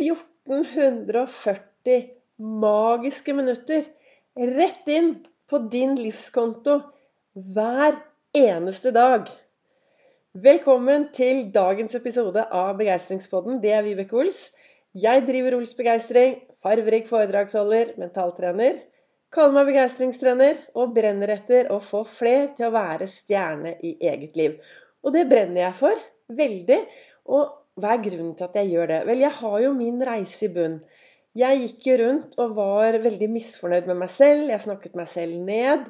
1440 magiske minutter rett inn på din livskonto hver eneste dag. Velkommen til dagens episode av Begeistringspodden. Det er Vibeke Ols. Jeg driver Ols Begeistring, farverik foredragsholder, mentaltrener. Kaller meg begeistringstrener og brenner etter å få fler til å være stjerne i eget liv. Og det brenner jeg for. Veldig. Og hva er grunnen til at jeg gjør det? Vel, jeg har jo min reise i bunn. Jeg gikk jo rundt og var veldig misfornøyd med meg selv. Jeg snakket meg selv ned.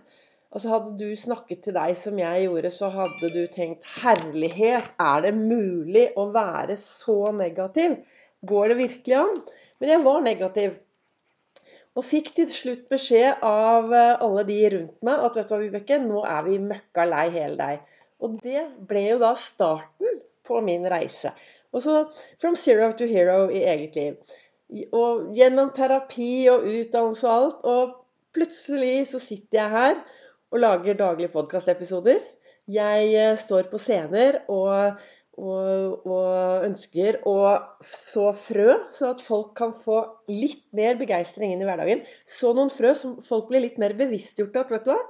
Og så hadde du snakket til deg som jeg gjorde, så hadde du tenkt Herlighet, er det mulig å være så negativ? Går det virkelig an? Men jeg var negativ. Og fikk til slutt beskjed av eh, alle de rundt meg at vet du hva, Vibeke, nå er vi møkka lei hele deg. Og det ble jo da starten på min reise. Og så from zero to hero i eget liv. Og gjennom terapi og utdannelse og alt. Og plutselig så sitter jeg her og lager daglige podkastepisoder. Jeg eh, står på scener og, og, og, ønsker å så frø, så at folk kan få litt mer begeistring inn i hverdagen. Så noen frø som folk blir litt mer bevisstgjort at vet du hva,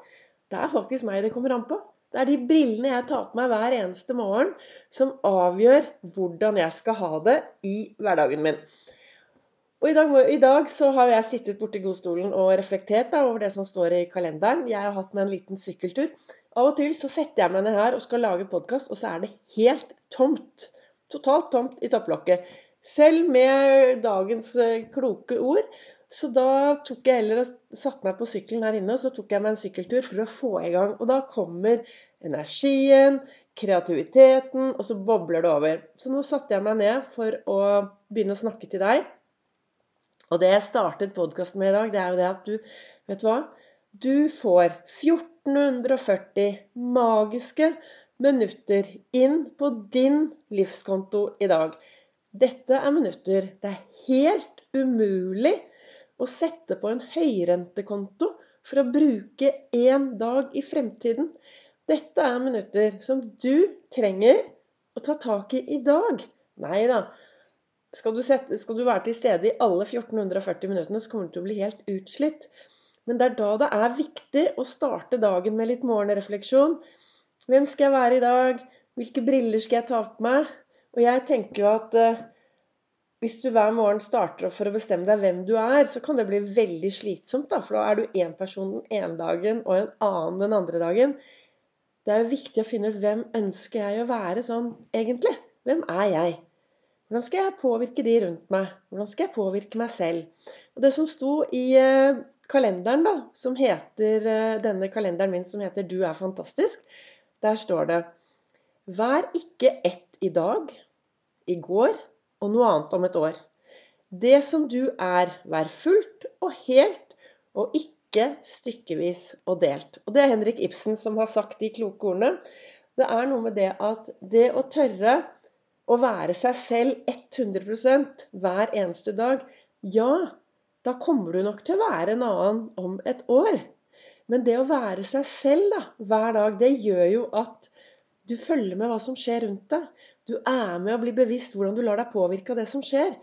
det er faktisk meg det kommer an på. Det er de brillene jeg tar på meg hver eneste morgen, som avgjør hvordan jeg skal ha det i hverdagen min. Og i dag, i dag så har jeg sittet borti godstolen og reflektert da, over det som står i kalenderen. Jeg har hatt meg en liten sykkeltur. Av og til så setter jeg meg ned her og skal lage podkast, og så er det helt tomt. Totalt tomt i topplokket. Selv med dagens eh, kloke ord så da tok jeg heller og satte meg på sykkelen her inne, og så tok jeg meg en sykkeltur for å få i gang. Og da kommer energien, kreativiteten, og så bobler det over. Så nå satte jeg meg ned for å begynne å snakke til deg. Og det jeg startet podkasten med i dag, det er jo det at du Vet du hva? Du får 1440 magiske minutter inn på din livskonto i dag. Dette er minutter det er helt umulig å sette på en høyrentekonto for å bruke én dag i fremtiden. Dette er minutter som du trenger å ta tak i i dag. Nei da. Skal, skal du, være til stede i alle 1440 minuttene, så kommer du til å bli helt utslitt. Men det er da det er viktig å starte dagen med litt morgenrefleksjon. Hvem skal jeg være i dag? Hvilke briller skal jeg ta på meg? Og jeg tenker jo at uh, hvis du hver morgen starter for å bestemme deg hvem du er, så kan det bli veldig slitsomt. Da, for da er du én person den ene dagen og en annen den andre dagen. Det er jo viktig å finne ut hvem ønsker jeg å være sånn egentlig. Hvem er jeg? Hvordan skal jeg påvirke de rundt meg? Hvordan skal jeg påvirke meg selv? Og Det som sto i uh, kalenderen, da, som heter, uh, denne kalenderen min som heter 'Du er fantastisk', der står det Vær ikke ett i dag, i går og noe annet om et år. Det som du er, vær fullt og helt, og ikke stykkevis og delt. Og det er Henrik Ibsen som har sagt de kloke ordene. Det er noe med det at det å tørre å være seg selv 100% hver eneste dag Ja, da kommer du nok til å være en annen om et år. Men det å være seg selv da, hver dag, det gjør jo at du følger med hva som skjer rundt deg. Du er med og blir bevisst hvordan du lar deg påvirke av det som skjer.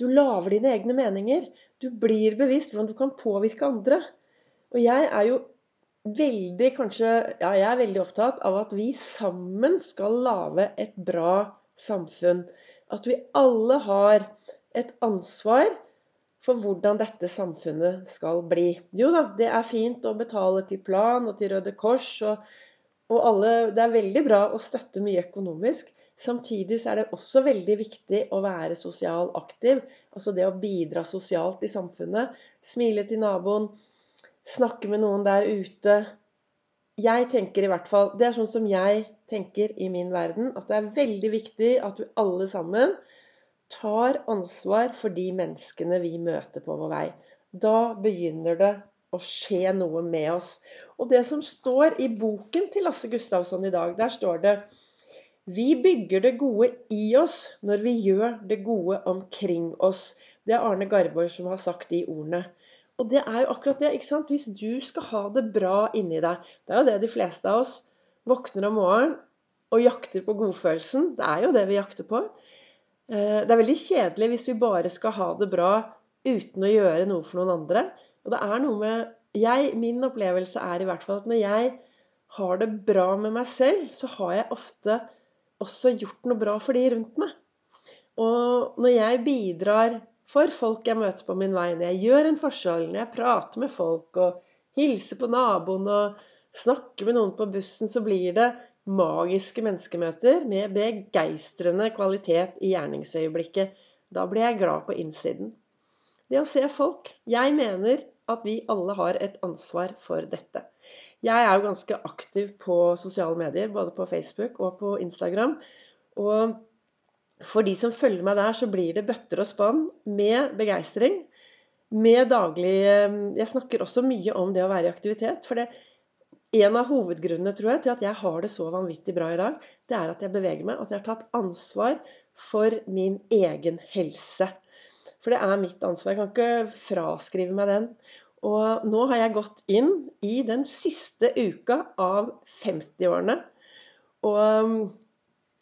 Du lager dine egne meninger. Du blir bevisst hvordan du kan påvirke andre. Og jeg er jo veldig kanskje, ja, jeg er veldig opptatt av at vi sammen skal lage et bra samfunn. At vi alle har et ansvar for hvordan dette samfunnet skal bli. Jo da, det er fint å betale til Plan og til Røde Kors, og, og alle, det er veldig bra å støtte mye økonomisk. Samtidig så er det også veldig viktig å være sosial aktiv. Altså det å bidra sosialt i samfunnet. Smile til naboen. Snakke med noen der ute. Jeg tenker i hvert fall Det er sånn som jeg tenker i min verden. At det er veldig viktig at vi alle sammen tar ansvar for de menneskene vi møter på vår vei. Da begynner det å skje noe med oss. Og det som står i boken til Lasse Gustavsson i dag, der står det vi bygger det gode i oss når vi gjør det gode omkring oss. Det er Arne Garborg som har sagt de ordene. Og det er jo akkurat det. ikke sant? Hvis du skal ha det bra inni deg Det er jo det de fleste av oss våkner om morgenen og jakter på godfølelsen. Det er jo det vi jakter på. Eh, det er veldig kjedelig hvis vi bare skal ha det bra uten å gjøre noe for noen andre. Og det er noe med jeg, Min opplevelse er i hvert fall at når jeg har det bra med meg selv, så har jeg ofte også gjort noe bra for de rundt meg. Og når jeg bidrar for folk jeg møter på min vei, når jeg gjør en forskjell, når jeg prater med folk og hilser på naboen og snakker med noen på bussen, så blir det magiske menneskemøter med begeistrende kvalitet i gjerningsøyeblikket. Da blir jeg glad på innsiden. Det å se folk. Jeg mener at vi alle har et ansvar for dette. Jeg er jo ganske aktiv på sosiale medier, både på Facebook og på Instagram. Og for de som følger meg der, så blir det bøtter og spann med begeistring. Med daglig eh, Jeg snakker også mye om det å være i aktivitet. For det, en av hovedgrunnene tror jeg, til at jeg har det så vanvittig bra i dag, det er at jeg beveger meg, at jeg har tatt ansvar for min egen helse. For det er mitt ansvar. Jeg kan ikke fraskrive meg den. Og nå har jeg gått inn i den siste uka av 50-årene. Og um,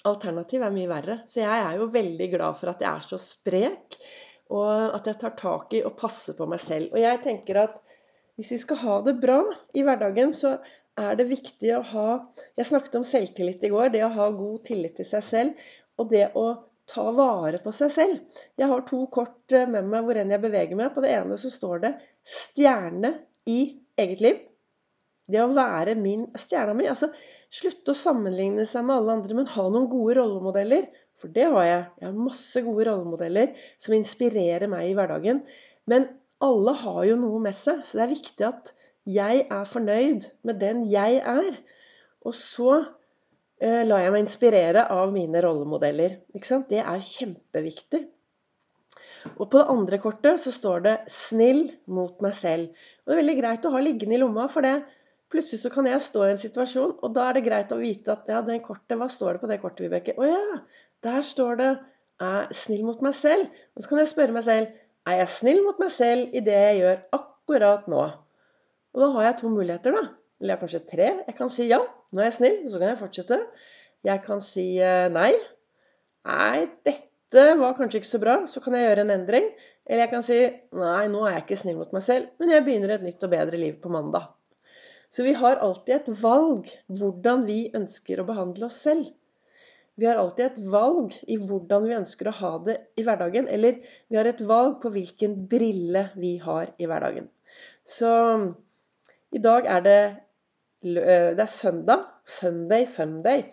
alternativet er mye verre. Så jeg er jo veldig glad for at jeg er så sprek, og at jeg tar tak i og passer på meg selv. Og jeg tenker at hvis vi skal ha det bra i hverdagen, så er det viktig å ha Jeg snakket om selvtillit i går. Det å ha god tillit til seg selv. Og det å ta vare på seg selv. Jeg har to kort eh, med meg hvor enn jeg beveger meg. På det ene så står det 'stjerne i eget liv'. Det å være min stjerna mi. Altså slutte å sammenligne seg med alle andre, men ha noen gode rollemodeller. For det har jeg. Jeg har masse gode rollemodeller som inspirerer meg i hverdagen. Men alle har jo noe med seg, så det er viktig at jeg er fornøyd med den jeg er. Og så lar jeg meg inspirere av mine rollemodeller. Det er kjempeviktig. Og på det andre kortet så står det 'snill mot meg selv'. Og det er veldig greit å ha liggende i lomma, for det plutselig så kan jeg stå i en situasjon, og da er det greit å vite at ja, den kortet, hva står det på det kortet, Vibeke? Å ja, der står det 'er snill mot meg selv'. Og så kan jeg spørre meg selv er jeg snill mot meg selv i det jeg gjør akkurat nå? Og da har jeg to muligheter, da. Eller kanskje tre. Jeg kan si ja, nå er jeg snill, så kan jeg fortsette. Jeg kan si eh, nei. Nei, dette var kanskje ikke så bra, så kan jeg gjøre en endring. Eller jeg kan si nei, nå er jeg ikke snill mot meg selv, men jeg begynner et nytt og bedre liv på mandag. Så vi har alltid et valg hvordan vi ønsker å behandle oss selv. Vi har alltid et valg i hvordan vi ønsker å ha det i hverdagen. Eller vi har et valg på hvilken brille vi har i hverdagen. Så i dag er det, det er søndag. Sunday funday.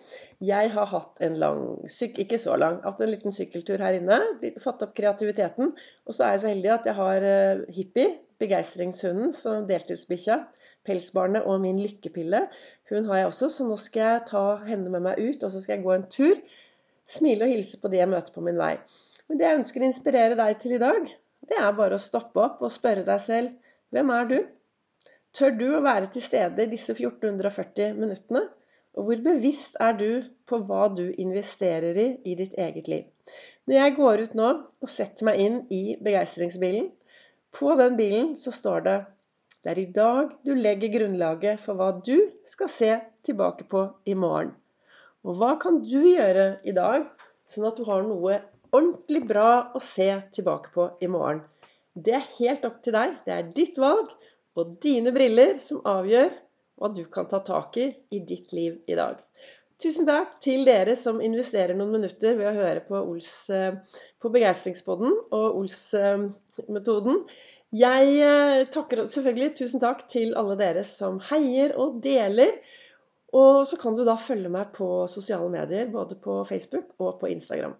Jeg har hatt en lang Ikke så lang. Hatt en liten sykkeltur her inne. Fått opp kreativiteten. Og så er jeg så heldig at jeg har Hippie, begeistringshunden, som deltidsbikkja pelsbarnet og min lykkepille. Hun har jeg også, så nå skal jeg ta henne med meg ut, og så skal jeg gå en tur. Smile og hilse på de jeg møter på min vei. Men det jeg ønsker å inspirere deg til i dag, det er bare å stoppe opp og spørre deg selv hvem er du? Tør du å være til stede i disse 1440 minuttene? Og hvor bevisst er du på hva du investerer i i ditt eget liv? Når jeg går ut nå og setter meg inn i begeistringsbilen, på den bilen så står det det er i dag du legger grunnlaget for hva du skal se tilbake på i morgen. Og hva kan du gjøre i dag, sånn at du har noe ordentlig bra å se tilbake på i morgen? Det er helt opp til deg. Det er ditt valg og dine briller som avgjør hva du kan ta tak i i ditt liv i dag. Tusen takk til dere som investerer noen minutter ved å høre på, Ols, eh, på Begeistringspodden og Ols-metoden. Jeg eh, takker selvfølgelig tusen takk til alle dere som heier og deler. Og så kan du da følge meg på sosiale medier, både på Facebook og på Instagram.